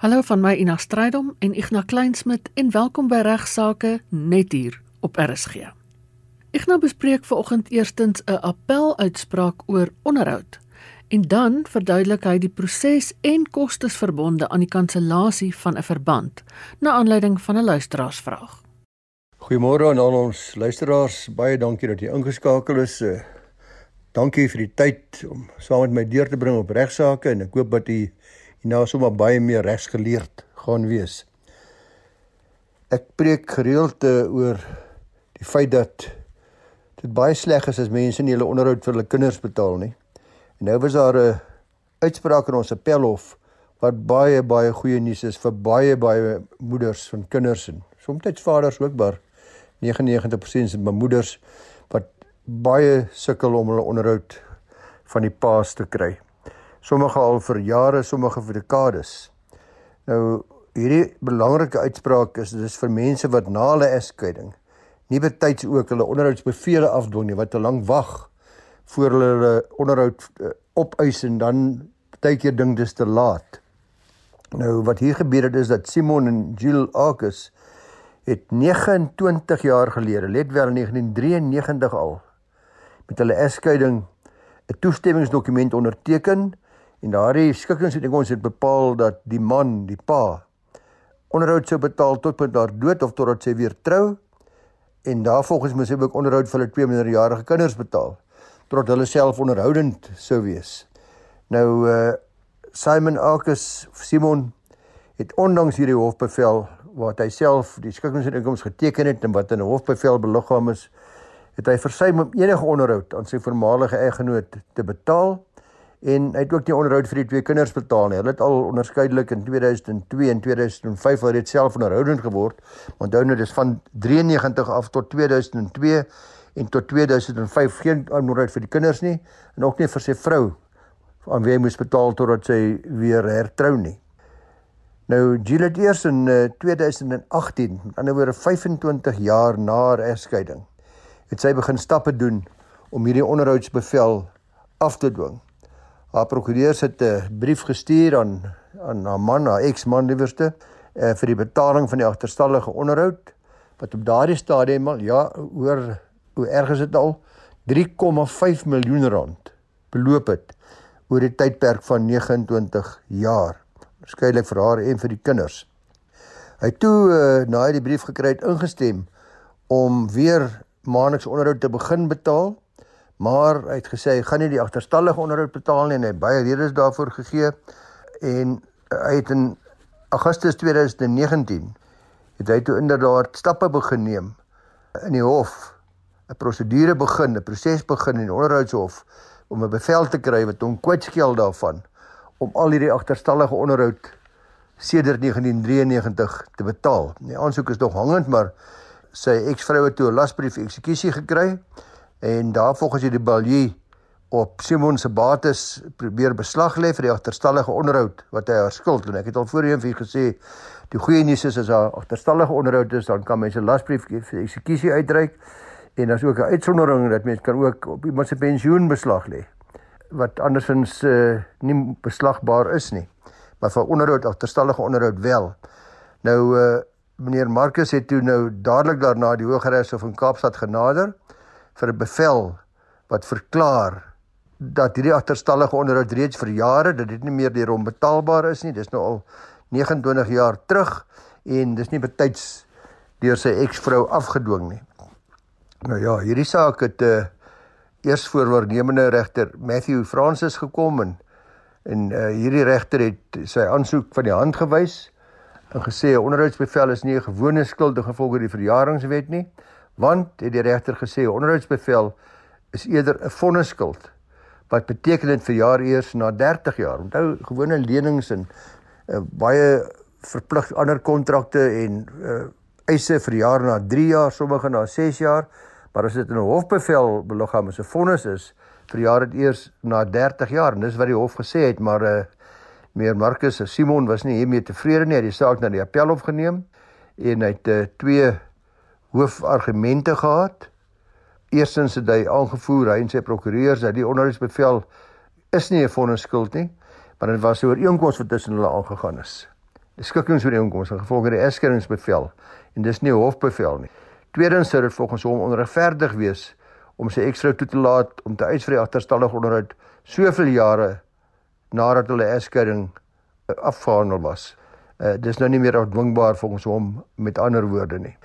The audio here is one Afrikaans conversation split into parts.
Hallo van my Ina Strydom en Ignas Kleinsmid en welkom by Regsake net hier op RSG. Ignas bespreek vanoggend eerstens 'n appeluitspraak oor onderhoud en dan verduidelik hy die proses en kostes verbonde aan die kansellasie van 'n verband na aanleiding van 'n luisteraarsvraag. Goeiemôre aan al ons luisteraars, baie dankie dat jy ingeskakel is. Eh, dankie vir die tyd om saam met my deur te bring op regsaake en ek hoop dat jy en nou sommer baie meer regsgeleerd gaan wees. Ek preek gereeld uh, oor die feit dat dit baie sleg is as mense nie hulle onderhoud vir hulle kinders betaal nie. En nou was daar 'n uitspraak in ons appelhof wat baie baie goeie nuus is vir baie baie moeders van kinders en soms vaders ook maar 99% se moeders wat baie sukkel om hulle onderhoud van die paas te kry sommige al vir jare, sommige vir dekades. Nou hierdie belangrike uitspraak is dis vir mense wat na hulle egskeiding nie betyds ook hulle onderhoudsbevele afdwing nie, wat te lank wag voor hulle hulle onderhoud uh, opeis en dan baie keer ding dis te laat. Nou wat hier gebeur het is dat Simon en Jill Arcus het 29 jaar gelede, let wel in 1993 al, met hulle egskeiding 'n toestemmingsdokument onderteken En daardie skikkingsding ons het bepaal dat die man, die pa, onderhoud sou betaal tot met haar dood of totdat sy weer trou. En daarvolgens moes hy ook onderhoud vir hulle twee minderjarige kinders betaal totdat hulle self onderhoudend sou wees. Nou uh Simon Arcus Simon het ondanks hierdie hofbevel wat hy self die skikkingsinkomste geteken het en wat in 'n hofbevel beliggaam is, het hy versuim om enige onderhoud aan sy voormalige eggenoot te betaal en hy het ook nie onderhoud vir die twee kinders betaal nie. Hulle het al onderskeidelik in 2002 en 2005 al reeds self onderhoudend geword. Onthou nou dis van 93 af tot 2002 en tot 2005 geen onderhoud vir die kinders nie en ook nie vir sy vrou aan wie hy moes betaal totdat sy weer hertrou nie. Nou Gillet eers in uh, 2018, met ander woorde 25 jaar na haar egskeiding, het sy begin stappe doen om hierdie onderhoudsbevel af te dwing. Haar prokureurs het 'n brief gestuur aan aan haar man, haar eksman liewerste, eh, vir die betaling van die agterstallige onderhoud wat op daardie stadium al ja, hoor hoe erg is dit al 3,5 miljoen rand beloop het oor die tydperk van 29 jaar. Waarskynlik vir haar en vir die kinders. Hy toe uh, na hy die brief gekry het ingestem om weer maandeliks onderhoud te begin betaal maar hy het gesê hy gaan nie die agterstallige onderhoud betaal nie en hy baie redes daarvoor gegee en hy het in Augustus 2019 het hy toe inderdaad stappe begin neem in die hof 'n prosedure begin 'n proses begin in die onderhoudshof om 'n bevel te kry wat hom kwytskel daarvan om al hierdie agterstallige onderhoud sedert 1993 te betaal. Die aansoek is nog hangend maar sy eksvrou het toe 'n lasbrief eksekusie gekry en daarvolgens het die balie op Simon se bates probeer beslag lê vir die agterstallige onderhoud wat hy haar skuld en ek het al voorheen vir gesê die goeie nuus is as daar agterstallige onderhoud is dan kan mense lasbrief eksekusie uitreik. En daar's ook 'n uitsondering dat mense kan ook op iemand se pensioen beslag lê wat andersins uh, nie beslagbaar is nie. Maar vir onderhoud agterstallige onderhoud wel. Nou uh, meneer Marcus het toe nou dadelik daarna die Hooggeregshof in Kaapstad genader vir 'n bevel wat verklaar dat hierdie agterstallige onderhoud reeds vir jare dat dit nie meer deur hom betaalbaar is nie. Dis nou al 29 jaar terug en dis nie betyds deur sy eksvrou afgedwing nie. Nou ja, hierdie saak het 'n uh, eh, eers voorwaarnemende regter Matthew Francis gekom en en uh, hierdie regter het sy aansoek van die hand gewys en gesê 'n onderhoudsbevel is nie 'n gewone skuldige gevolg uit die verjaringswet nie want het die regter gesê onderhoudsbevel is eerder 'n vonnisskuld wat beteken dit vir jaar eers na 30 jaar. Onthou gewone lenings en uh, baie verplig ander kontrakte en uh, eise vir jaar na 3 jaar, sommige na 6 jaar, maar as dit in 'n hofbevel beliggaam is 'n vonnis is vir jaar dit eers na 30 jaar en dis wat die hof gesê het, maar uh, meer Marcus Simon was nie hiermee tevrede nie. Hy het die saak na die appelhof geneem en hy het uh, twee hoofargumente gehad. Eerstens het hy aangevoer hy en sy prokureurs dat die onderhoudsbevel is nie 'n vonnisskuld nie, maar dit was 'n ooreenkoms wat tussen hulle aangegaan is. die skikkingsooreenkoms gevolg die eskeringsbevel en dis nie hofbevel nie. Tweedens sou dit volgens hom onregverdig wees om sy ekstra toe te laat om te die agterstallige onderhoud soveel jare nadat hulle eskering eh, afgehandel was. Uh, dis nou nie meer afdwingbaar volgens hom met ander woorde nie.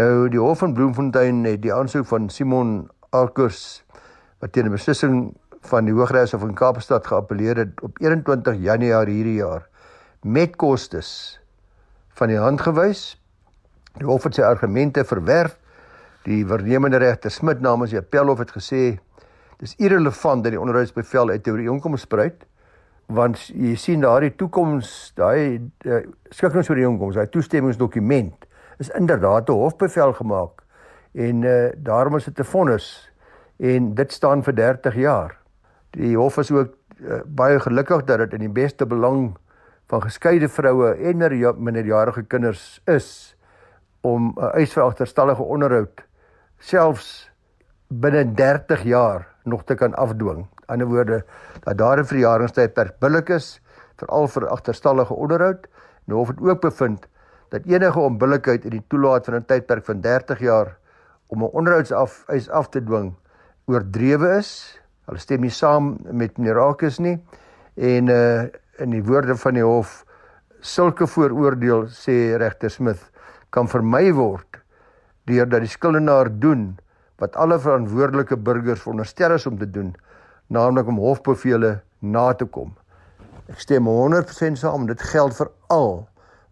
Nou die hof van Bloemfontein het die aansoek van Simon Alkers wat teen 'n beslissing van die Hooggeregshof in Kaapstad geappeleer het op 21 Januarie hierdie jaar met kostes van die hand gewys. Die hof het sy argumente verwerf. Die vernemende regter Smit namens die appelhof het gesê dis irrelevant dat die onderhoudsbevel uit teorie onkom spruit want jy sien daardie toekoms daai uh, skikkingsooreenkoms daai toestemmingsdokument is inderdaad 'n hofbevel gemaak en uh, daarom is dit 'n vonnis en dit staan vir 30 jaar. Die hof is ook uh, baie gelukkig dat dit in die beste belang van geskeide vroue en minderjarige kinders is om 'n uh, eis vir agterstallige onderhoud selfs binne 30 jaar nog te kan afdwing. In ander woorde dat daar 'n verjaringstydperk billik is veral vir agterstallige onderhoud. Nou hof het ook bevind dat enige onbillikheid in die toelaat van 'n tydperk van 30 jaar om 'n onderhoudsaf eis af te dwing oordrewe is. Hulle stem nie saam met meneer Rakus nie en uh in die woorde van die hof sulke vooroordeel sê regter Smith kan vermy word deurdat die skuldenaar doen wat alle verantwoordelike burgers veronderstel is om te doen, naamlik om hofbevele na te kom. Ek stem 100% saam, dit geld vir al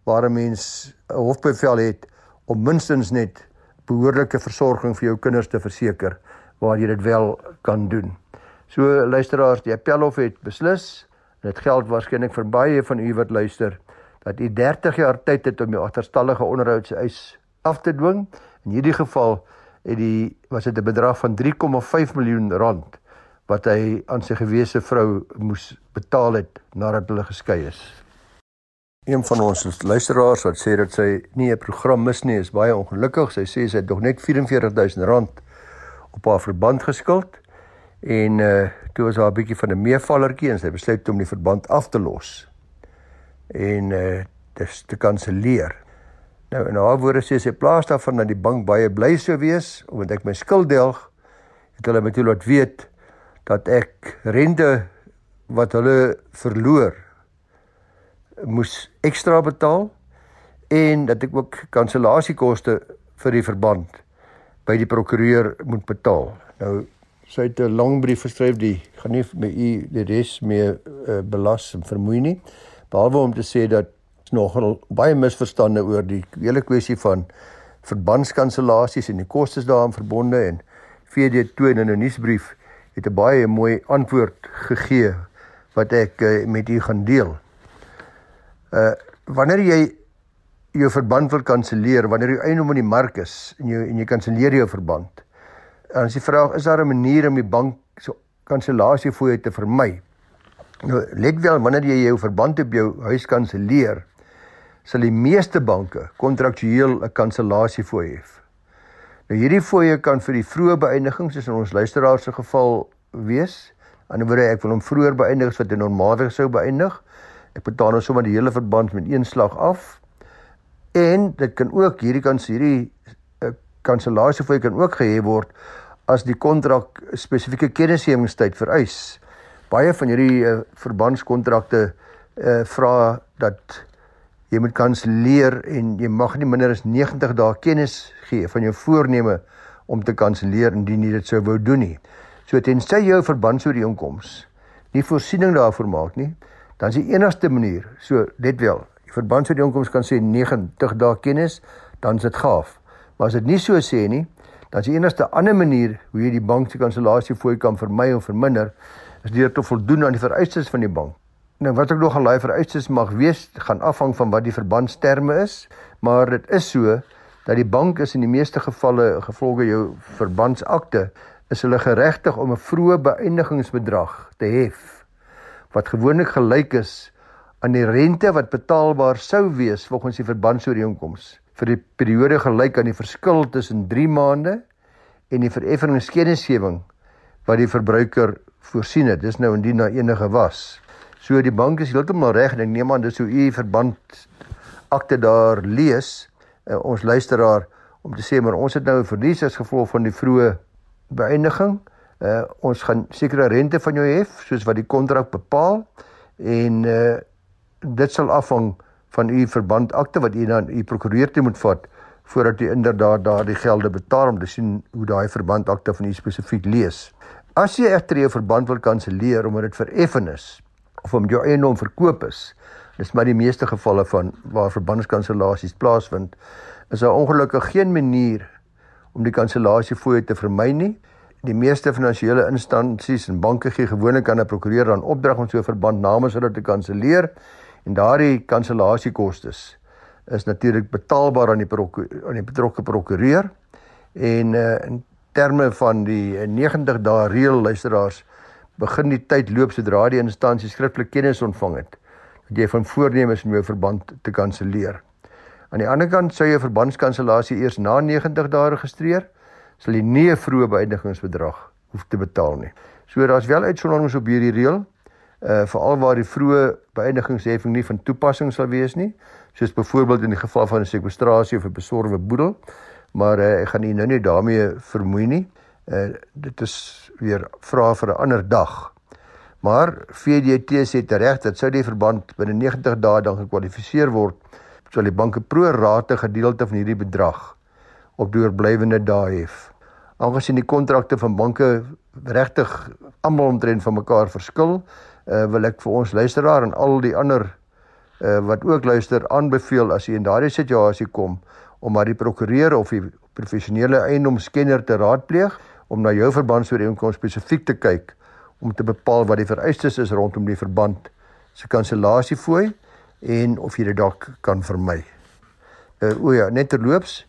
waar 'n mens 'n hofbevel het om minstens net behoorlike versorging vir jou kinders te verseker waar jy dit wel kan doen. So luisteraars, die appelhof het beslis en dit geld waarskynlik vir baie van u wat luister dat u 30 jaar tyd het om jou agterstallige onderhoudseis af te dwing. In hierdie geval het die was dit 'n bedrag van 3,5 miljoen rand wat hy aan sy gewese vrou moes betaal het nadat hulle geskei is. Een van ons luisteraars wat sê dat sy nie 'n program mis nie, is baie ongelukkig. Sy sê sy het nog net R44000 op haar verband geskuld en uh toe was haar 'n bietjie van 'n meevallertjie en sy besluit om die verband af te los. En uh dis te kanselleer. Nou in haar woorde sê sy plaas daarvan dat die bank baie bly sou wees omdat ek my skuld delg. Het hulle met toe laat weet dat ek rente wat hulle verloor moes ekstra betaal en dat ek ook kansellasiekoste vir die verband by die prokureur moet betaal. Nou sy het 'n lang brief geskryf die gaan nie met u die res meer uh, belas en vermoei nie behalwe om te sê dat nog baie misverstande oor die hele kwessie van verbandskansellasies en die kostes daaraan verbonde en VD2 in 'n nuusbrief het 'n baie mooi antwoord gegee wat ek uh, met u gaan deel. Uh wanneer jy jou verband wil kanselleer, wanneer jy eienaam in die mark is en jy en jy kanselleer jou verband. Dan is die vraag, is daar 'n manier om die bank so kansellasie fooie te vermy? Nou let wel wanneer jy jou verband op jou huis kanselleer, sal die meeste banke kontraktueel 'n kansellasie fooie hê. Nou hierdie fooie kan vir die vroeë beëindiging soos in ons luisteraar se geval wees. Aan die ander wyse ek wil hom vroeër beëindig as wat hy normaalweg sou beëindig. Ek betaal nou sommer die hele verband met een slag af. En dit kan ook hierdie kan hierdie uh, kansellasie vir kan ook gehê word as die kontrak spesifieke kennisgewingstyd vereis. Baie van hierdie uh, verbandskontrakte uh, vra dat jy moet kanselleer en jy mag nie minder as 90 dae kennis gee van jou voorneme om te kanselleer indien jy dit sou wou doen nie. So tensy jou verbandsooreenkoms nie voorsiening daarvoor maak nie, dan is die enigste manier, so let wel, die verbandsooreenkoms kan sê 90 dae kennis, dan is dit gaaf. Maar as dit nie so sê nie, dan is die enigste ander manier hoe jy die bank se kansellasie fooi kan vermy of verminder, is deur te voldoen aan die vereistes van die bank. Nou wat ek nog al daai vereistes mag wees, gaan afhang van wat die verbandsterme is, maar dit is so dat die bank is in die meeste gevalle gevolge jou verbandsakte is hulle geregtig om 'n vroeë beëindigingsbedrag te hef wat gewoonlik gelyk is aan die rente wat betaalbaar sou wees volgens die verbandsooreenkoms vir die periode gelyk aan die verskil tussen 3 maande en die vereffeningskennisgewing wat die verbruiker voorsien het. Dis nou indien na enige was. So die bank is heeltemal reg en ek neem aan dis hoe u verband akte daar lees, uh, ons luisteraar om te sê maar ons het nou 'n verlies as gevolg van die vroeë beëindiging. Uh ons gaan sekere rente van jou hef soos wat die kontrak bepaal en uh dit sal afhang van u verbandakte wat u dan u prokureur toe moet vat voordat u inderdaad daardie gelde betaal om te sien hoe daai verbandakte van u spesifiek lees. As jy egter jou verband wil kanselleer omdat dit vereffen is of om jou eiendom verkoop is, dis maar die meeste gevalle van waar verbandskansellasies plaasvind, is daar ongelukkig geen manier om die kansellasie fooie te vermy nie. Die meeste finansiële instansies en banke gee gewoonlik aan 'n prokureur dan opdrag om so 'n verband namens hulle te kanselleer en daardie kansellasiekoste is natuurlik betaalbaar aan die aan die betrokke prokureur en uh, in terme van die 90 dae reël luisteraars begin die tyd loop sodra die instansie skriftelik kennis ontvang het dat jy van voornemens om jou verband te kanselleer. Aan die ander kant sou jy verbandskanselasie eers na 90 dae registreer, sal jy nie 'n vroeë beëindigingsbedrag hoef te betaal nie. So daar's wel uitsonderings op hierdie reël, uh veral waar die vroeë beëindigingsheffing nie van toepassing sal wees nie, soos byvoorbeeld in die geval van 'n sekwestrasie of 'n besorwe boedel, maar uh, ek gaan nie nou nie daarmee vermoei nie. Uh dit is weer vrae vir 'n ander dag. Maar VDT sê tereg dat sou die verband binne 90 dae dan gekwalifiseer word sal die banke pro rata gedeelte van hierdie bedrag op deurblywende dae hef. Aangesien die kontrakte van banke regtig almal omtrent van mekaar verskil, uh, wil ek vir ons luisteraar en al die ander uh, wat ook luister aanbeveel as jy in daardie situasie kom om maar die prokureur of die professionele eiendomskenner te raadpleeg om na jou verbandsooreenkoms spesifiek te kyk om te bepaal wat die vereistes is rondom die verband se kansellasiefooi en of jy dit dalk kan vermy. Uh, o ja, net terloops,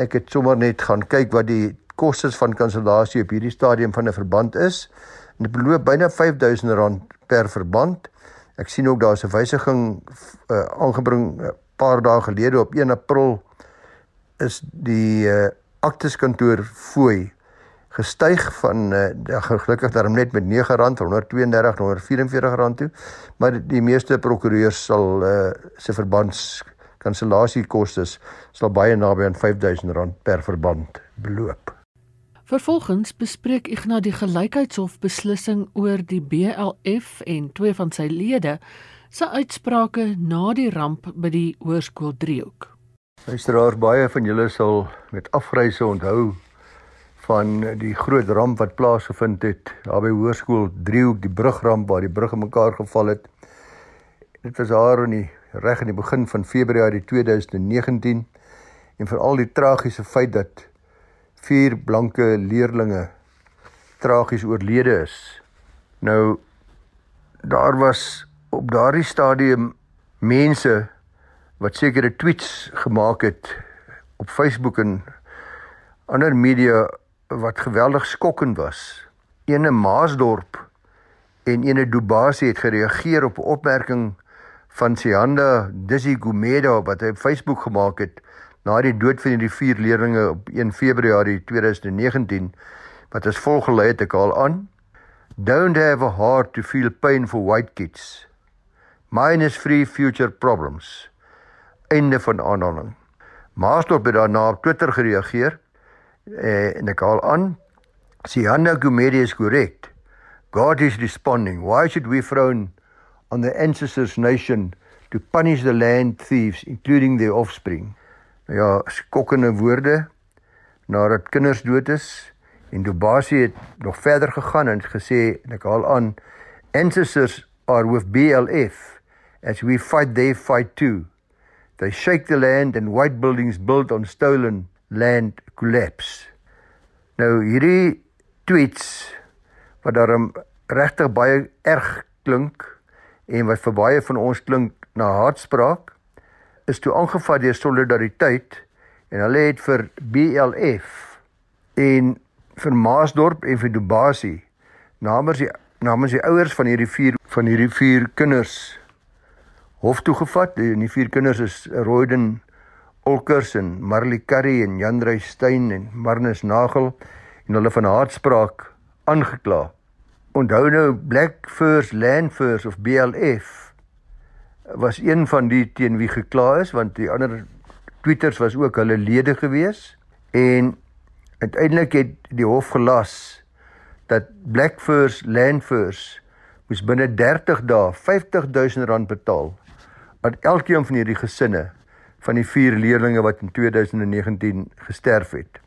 ek het sommer net gaan kyk wat die kostes van kansellasie op hierdie stadium van 'n verband is. En dit beloop byna R5000 per verband. Ek sien ook daar's 'n wysiging uh, aangebring 'n uh, paar dae gelede op 1 April is die uh, akteskantoor fooi gestyg van uh, gelukkig daarom net met R9 van 132 na R144 toe. Maar die meeste prokureurs sal uh, se verbands kansellasiekoste sal baie naby aan R5000 per verband beloop. Vervolgens bespreek Ignas die gelykheidshof beslissing oor die BLF en twee van sy lede se uitsprake na die ramp by die hoërskool Driehoek. Luisteraars baie van julle sal met afgryse onthou van die groot ramp wat plaasgevind het daar by Hoërskool Driehoek, die brugramp waar die brug in mekaar geval het. Dit was daar in die reg in die begin van Februarie 2019 en veral die tragiese feit dat vier blanke leerlinge tragies oorlede is. Nou daar was op daardie stadium mense wat sekere tweets gemaak het op Facebook en ander media wat geweldig skokkend was. Ene Maasdorp en ene Dubasie het gereageer op 'n opmerking van Sianda Dizzy Gumeda wat hy op Facebook gemaak het na die dood van die vier leerders op 1 Februarie 2019 wat as volg gelei het ek al aan Don't have a heart to feel pain for white kids. Mine is free future problems. Einde van aanhaling. Maasdorp het daarna op Twitter gereageer uh, en ek haal aan Sianda Gumede is korrek. God is responding. Why should we frown on the ancestors nation to punish the land thieves including their offspring? Nou ja, skokkende woorde nadat kinders dood is en Dubasie het nog verder gegaan en gesê en ek haal aan ancestors are with BLF as we fight they fight too. They shake the land and white buildings built on stolen land collapse. Nou hierdie tweets wat daarom regtig baie erg klink en wat vir baie van ons klink na haatspraak is toe aangevat deur solidariteit en hulle het vir BLF en vir Maasdorp en vir Dubasie namens die namens die ouers van hierdie vier van hierdie vier kinders hof toe gevat die vier kinders is Royden Olkers en Marley Curry en Jan Reystein en Marnus Nagel en hulle van haatspraak aangekla. Onthou nou Black First Land First of BLF was een van die teen wie gekla is want die ander tweeters was ook hulle lede gewees en uiteindelik het die hof gelas dat Blackfurs Landfurs moes binne 30 dae 50000 rand betaal aan elkeen van hierdie gesinne van die vier leerlinge wat in 2019 gesterf het.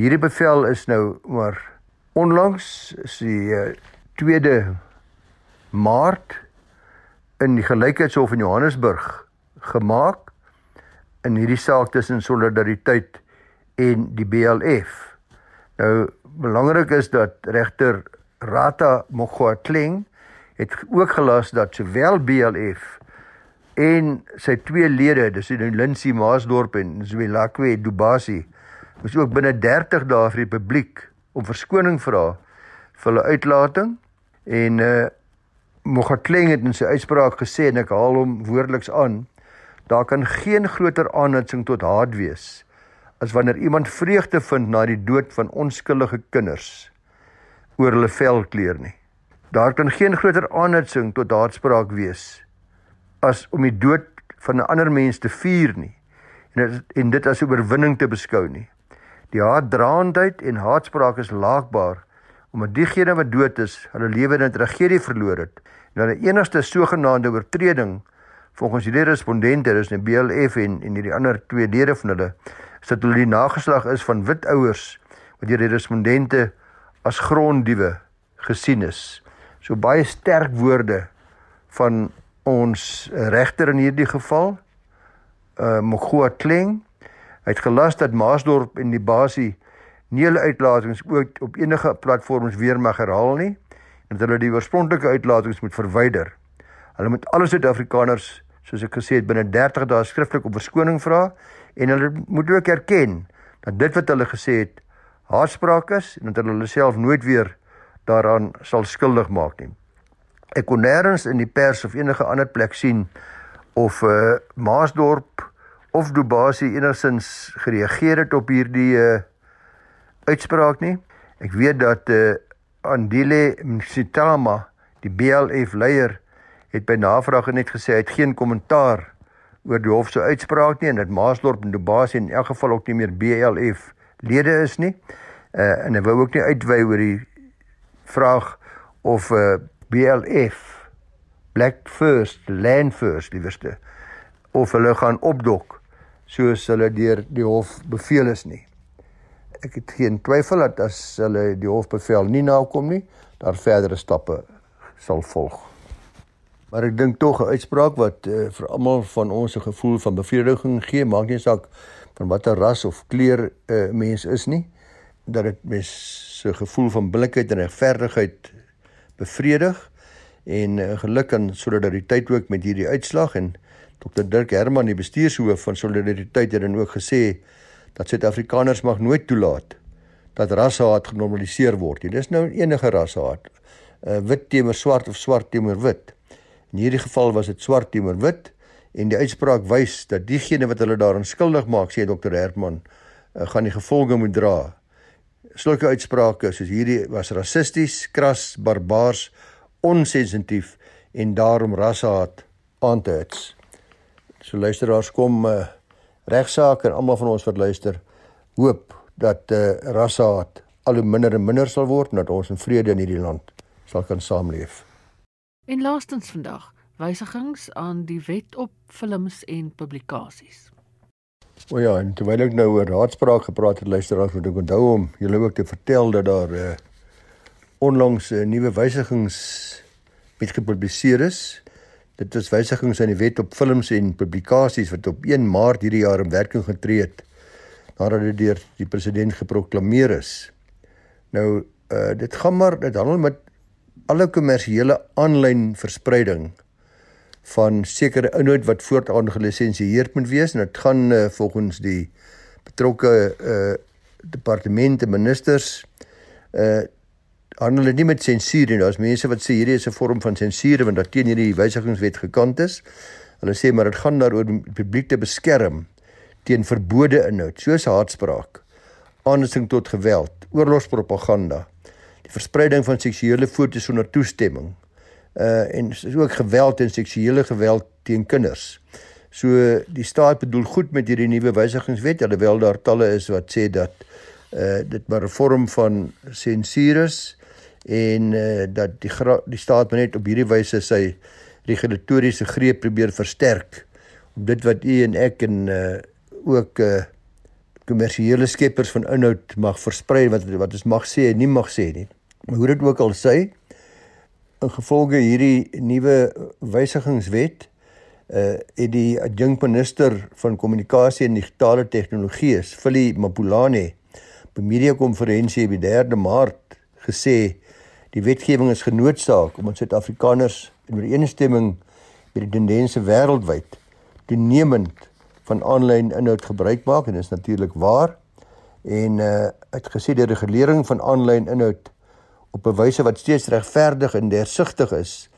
Hierdie bevel is nou maar onlangs is die 2de uh, Maart in die gelykheidshof in Johannesburg gemaak in hierdie saak tussen solidariteit en die BLF. Nou belangrik is dat regter Rata Mogwatleng het ook gelas dat sowel BLF en sy twee lede, dis die Lindsay Maasdorp en Zwelakwe Dubasi, moes ook binne 30 dae vir die publiek om verskoning vra vir hulle uitlating en uh Mogatleng het in sy uitspraak gesê en ek haal hom woordeliks aan, daar kan geen groter aanhitsing tot haat wees as wanneer iemand vreugde vind na die dood van onskuldige kinders oor hulle velkleur nie. Daar kan geen groter aanhitsing tot haatspraak wees as om die dood van 'n ander mens te vier nie en en dit as 'n oorwinning te beskou nie. Die haatdraandheid en haatspraak is laakbaar omdat diegene wat dood is, hulle lewe in 'n tragedie verloor het Nou die enigste sogenaamde oortreding volgens hierdie respondente, dis die BLF en en hierdie ander twee lede van hulle, is dat hulle die nageslag is van wit ouers wat deur die respondente as gronddiewe gesien is. So baie sterk woorde van ons regter in hierdie geval, uh Mogoa Kleng, het gelas dat Maasdorp en die basie nie hulle uitlatings ook op enige platforms weer mag herhaal nie en dat hulle die oorspronklike uitlatings moet verwyder. Hulle moet alle Suid-Afrikaners, soos ek gesê het, binne 30 dae skriftelik om verskoning vra en hulle moet ook erken dat dit wat hulle gesê het haatspraak is en dat hulle self nooit weer daaraan sal skuldig maak nie. Ek kon nêrens in die pers of enige ander plek sien of uh Maasdorp of Dubasie enigsins gereageer het op hierdie uh uitspraak nie. Ek weet dat uh Andile Msitama, die BLF leier, het by navraag net gesê hy het geen kommentaar oor die hof se uitspraak nie en dat Maasdorp en Dubasie in elk geval ook nie meer BLF lede is nie. Uh en hy wou ook nie uitwy oor die vraag of uh BLF Black First Land First liewerste of hulle gaan opdok soos hulle deur die hof beveel is nie ek het geen twyfel dat as hulle die hofbevel nie nakom nie, daar verdere stappe sal volg. Maar ek dink tog 'n uitspraak wat uh, vir almal van ons 'n gevoel van bevrediging gee, maak nie saak van watter ras of kleur 'n uh, eh, mens is nie, dat dit mens se gevoel van billikheid en regverdigheid bevredig en uh, geluk aan solidariteit ook met hierdie uitslag en Dr Dirk Herman die bestuurshoof van solidariteit het dan ook gesê dat Suid-Afrikaners mag nooit toelaat dat rassehaat genormaliseer word nie. Dis nou enige rassehaat. Uh wit teenoor swart of swart teenoor wit. In hierdie geval was dit swart teenoor wit en die uitspraak wys dat diegene wat hulle daaraan skuldig maak, sê Dr. Herman, uh, gaan die gevolge moet dra. Sulke uitsprake soos hierdie was rassisties, kras, barbaars, onsensitief en daarom rassehaat aan te hits. So luisteraars kom uh regsaak en almal van ons wat luister hoop dat eh uh, rassehaat al hoe minder en minder sal word en dat ons in vrede in hierdie land sal kan saamleef. En laastens vandag wysigings aan die wet op films en publikasies. O ja, en terwyl ek nou oor raadspraak gepraat het, luisteraars, moet ek onthou om julle ook te vertel dat daar eh uh, onlangs 'n uh, nuwe wysigings met gepubliseer is Dit is wysigings aan die wet op films en publikasies wat op 1 Maart hierdie jaar in werking getree het nadat dit deur die president geproklaameer is. Nou uh dit gaan maar dit handel met alle kommersiële aanlyn verspreiding van sekere inhoud wat voortaan gelisensieerd moet wees en dit gaan uh, volgens die betrokke uh departemente ministers uh handel dit nie met sensuur nie. Daar's mense wat sê hierdie is 'n vorm van sensuur want dat teen hierdie wysigingswet gekant is. Hulle sê maar dit gaan daaroor om die publiek te beskerm teen verbode inhoud soos haatspraak, aansing tot geweld, oorlogspropaganda, die verspreiding van seksuele foto's sonder toestemming. Uh en is ook geweld en seksuele geweld teen kinders. So die staat bedoel goed met hierdie nuwe wysigingswet alhoewel daar talle is wat sê dat uh dit maar 'n vorm van sensuur is en uh dat die die staat net op hierdie wyse sy regulatoriese greep probeer versterk om dit wat u en ek en uh ook uh kommersiële skeppers van inhoud mag versprei wat wat ons mag sê en nie mag sê nie. Maar hoe dit ook al sê, in gevolge hierdie nuwe wysigingswet uh het die adjunkminister van kommunikasie en digitale tegnologie, Philly Mapulane, 'n media konferensie op die 3de Maart gesê die wetgewing is genoodsaak om ons Suid-Afrikaners in ooreenstemming met die tendense wêreldwyd toenemend van aanlyn inhoud gebruik maak en is natuurlik waar en uh het gesê die regulering van aanlyn inhoud op 'n wyse wat steeds regverdig en deursigtig is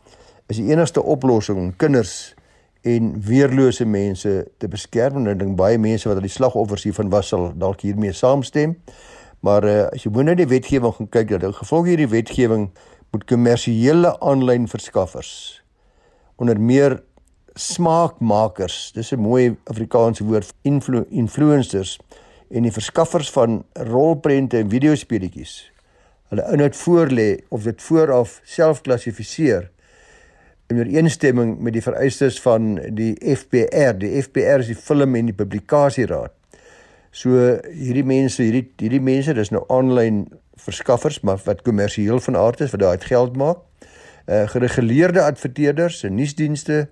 is die enigste oplossing om kinders en weerlose mense te beskerm en ek dink baie mense wat al die slagoffers hiervan was sal dalk hiermee saamstem. Maar uh, as jy moet nou die wetgewing gaan kyk dat gevolg hierdie wetgewing moet kommersiële aanlyn verskaffers onder meer smaakmakers, dis 'n mooi Afrikaanse woord, influ influencers en die verskaffers van rolprente en videospeletjies. Hulle inhoud voorlê of dit vooraf self klassifiseer in ooreenstemming met die vereistes van die FPR. Die FPR is die Film en die Publikasieraad. So hierdie mense, hierdie hierdie mense, dis nou aanlyn verskaffers, maar wat kommersieel van aard is, wat daai geld maak. Uh gereguleerde adverteerders en nuusdienste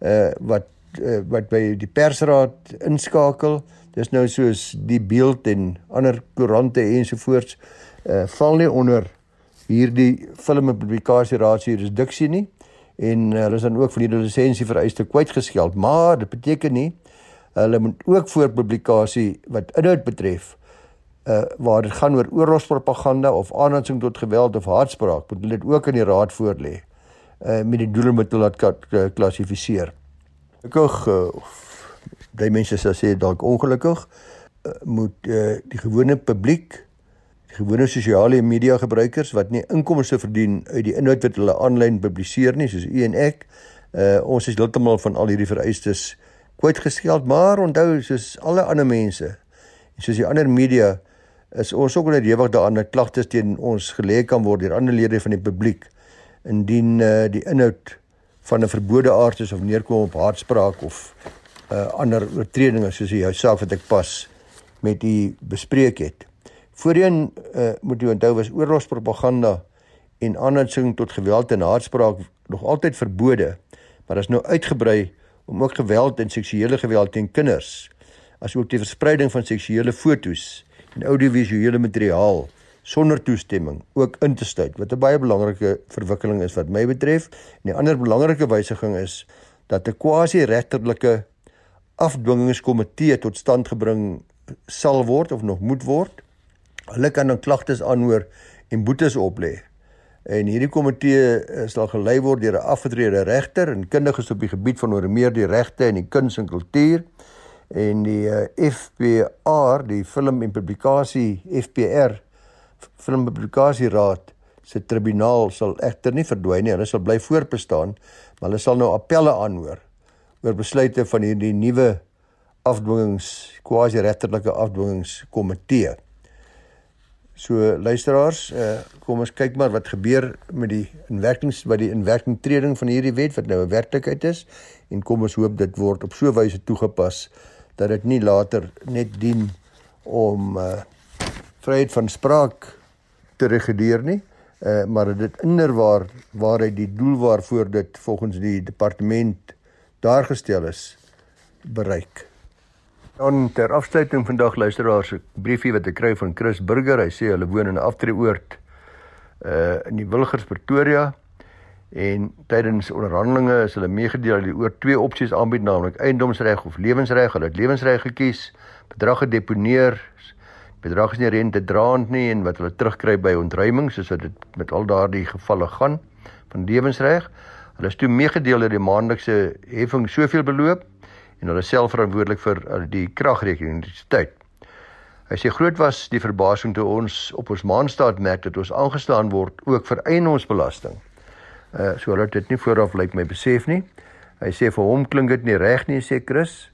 uh wat uh, wat by die persraad inskakel. Dis nou soos die beeld en ander koerante ensovoorts uh val nie onder hierdie film en publikasieraad se jurisdiksie nie en uh, hulle is dan ook vir die lisensie vereiste kwytgeskeld maar dit beteken nie hulle moet ook voor publikasie wat inhoud betref uh waar dit gaan oor oorlogspropaganda of aanhansing tot geweld of haatspraak moet hulle dit ook in die raad voorlê uh met die doel om dit te laat klassifiseer gelukkig uh, daai mense sê dalk ongelukkig uh, moet uh, die gewone publiek gewone sosiale media gebruikers wat nie inkomste verdien uit die inhoud wat hulle aanlyn publiseer nie soos u en ek. Uh ons is heeltemal van al hierdie vereistes kwytgeskeld, maar onthou soos alle ander mense en soos die ander media is ons ook onderhewig daaraan dat klagtes teen ons gelê kan word deur ander lede van die publiek indien uh die inhoud van 'n verbode aard is of neerkom op haatspraak of uh ander oortredinge soos die saak wat ek pas met u bespreek het. Voorheen uh, moet jy onthou was oorlogspropaganda en aanhitsing tot geweld en haatspraak nog altyd verbode, maar is nou uitgebrei om ook geweld en seksuele geweld teen kinders, asook die verspreiding van seksuele fotos en audiovisuele materiaal sonder toestemming ook in te sluit wat 'n baie belangrike verwikkeling is wat my betref. En 'n ander belangrike wysiging is dat 'n quasi-regterlike afdwingingskomitee tot stand gebring sal word of nog moet word Hulle kan dan klagtes aanhoor en boetes oplê. En hierdie komitee sal gelei word deur 'n afgetrede regter en kundiges op die gebied van oor meer die regte en die kuns en kultuur. En die eh, FPR, die Film en Publikasie FPR Film Publikasie Raad se tribunaal sal egter nie verdwyn nie. Hulle sal bly voortbestaan, maar hulle sal nou appelle aanhoor oor besluite van hierdie nuwe afdwingings quasi-regterlike afdwingingskomitee. So luisteraars, uh, kom ons kyk maar wat gebeur met die inwerkings by die inwerkingtreding van hierdie wet wat nou 'n werklikheid is en kom ons hoop dit word op so 'n wyse toegepas dat dit nie later net dien om uh, vryheid van spraak te reguleer nie, uh, maar dit inderwaar waaruit die doel waarvoor dit volgens die departement daar gestel is bereik. Dan ter afsluiting vandag luisteraars 'n briefie wat ek kry van Chris Burger. Hy sê hulle woon in 'n aftreeoord uh in die Wilgers Pretoria en tydens onderhandelinge is hulle meegedeel dat hulle oor twee opsies aanbied naamlik eiendomsreg of lewensreg. Hulle het lewensreg gekies. Bedrag gedeponeer. Bedrag is nie rente draand nie en wat hulle terugkry by ontruiming soos wat dit met al daardie gevalle gaan van lewensreg. Hulle is toe meegedeel dat die maandelikse heffing soveel beloop en hulle self verantwoordelik vir uh, die kragrekening die tyd. Hy sê groot was die verbasing toe ons op ons maanstaat merk dat ons aangestaan word ook vir eiendomsbelasting. Uh so hulle het dit nie vooraf lyk my besef nie. Hy sê vir hom klink dit nie reg nie, sê Chris.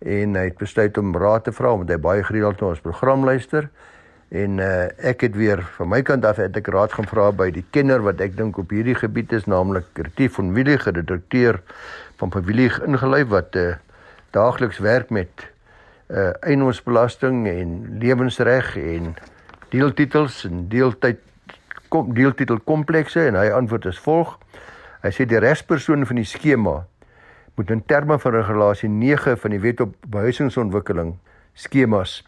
En hy het besluit om raad te vra omdat hy baie gereeld na ons program luister. En uh, ek het weer van my kant af het ek raad gaan vra by die kenner wat ek dink op hierdie gebied is naamlik Retief van Willie gedokter van familie ingelei wat uh, daagliks werk met uh eiendomsbelasting en lewensreg en deeltitels en deeltyd kom deeltitel komplekse en hy antwoord as volg. Hy sê die regspersoon van die skema moet in terme van regulasie 9 van die Wet op Behuisingsontwikkeling skemas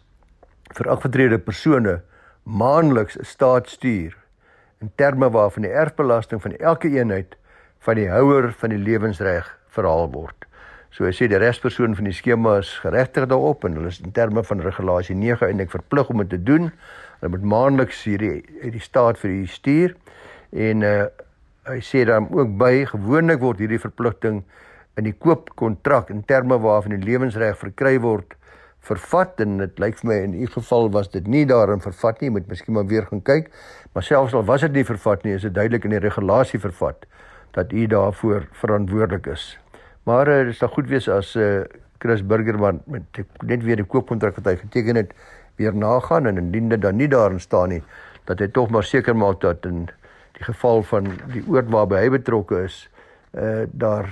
vir afgetrede persone maandeliks 'n staat stuur in terme waarvan die erfbelasting van elke eenheid van die houer van die lewensreg verhaal word. So hy sê die regspersoon van die skema is geregtig daarop en hulle is in terme van regulasie 9 eintlik verplig om dit te doen. Hulle moet maandeliks hierdie uit die staat vir die stuur en uh hy sê dan ook by gewoonlik word hierdie verpligting in die koopkontrak in terme waarvan die lewensreg verkry word vervat en dit lyk vir my in u geval was dit nie daarin vervat nie, moet miskien maar weer gaan kyk. Maar selfs al was dit nie vervat nie, is dit duidelik in die regulasie vervat dat u daarvoor verantwoordelik is. Maar uh, dit sal goed wees as uh, Chris Burgerman met net weer die koopkontrak wat hy geteken het weer nagaan en indien dit dan nie daarin staan nie, dat hy tog maar seker maak dat in die geval van die oord waarby hy betrokke is, uh daar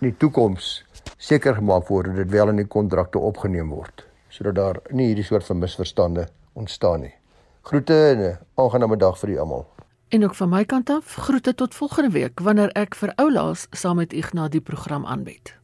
in die toekoms seker gemaak word dat dit wel in die kontrakte opgeneem word sodat daar nie hierdie soort van misverstande ontstaan nie. Groete en 'n aangename dag vir julle almal. En ook van my kant af, groete tot volgende week wanneer ek vir oulaas saam met Ignas die program aanbied.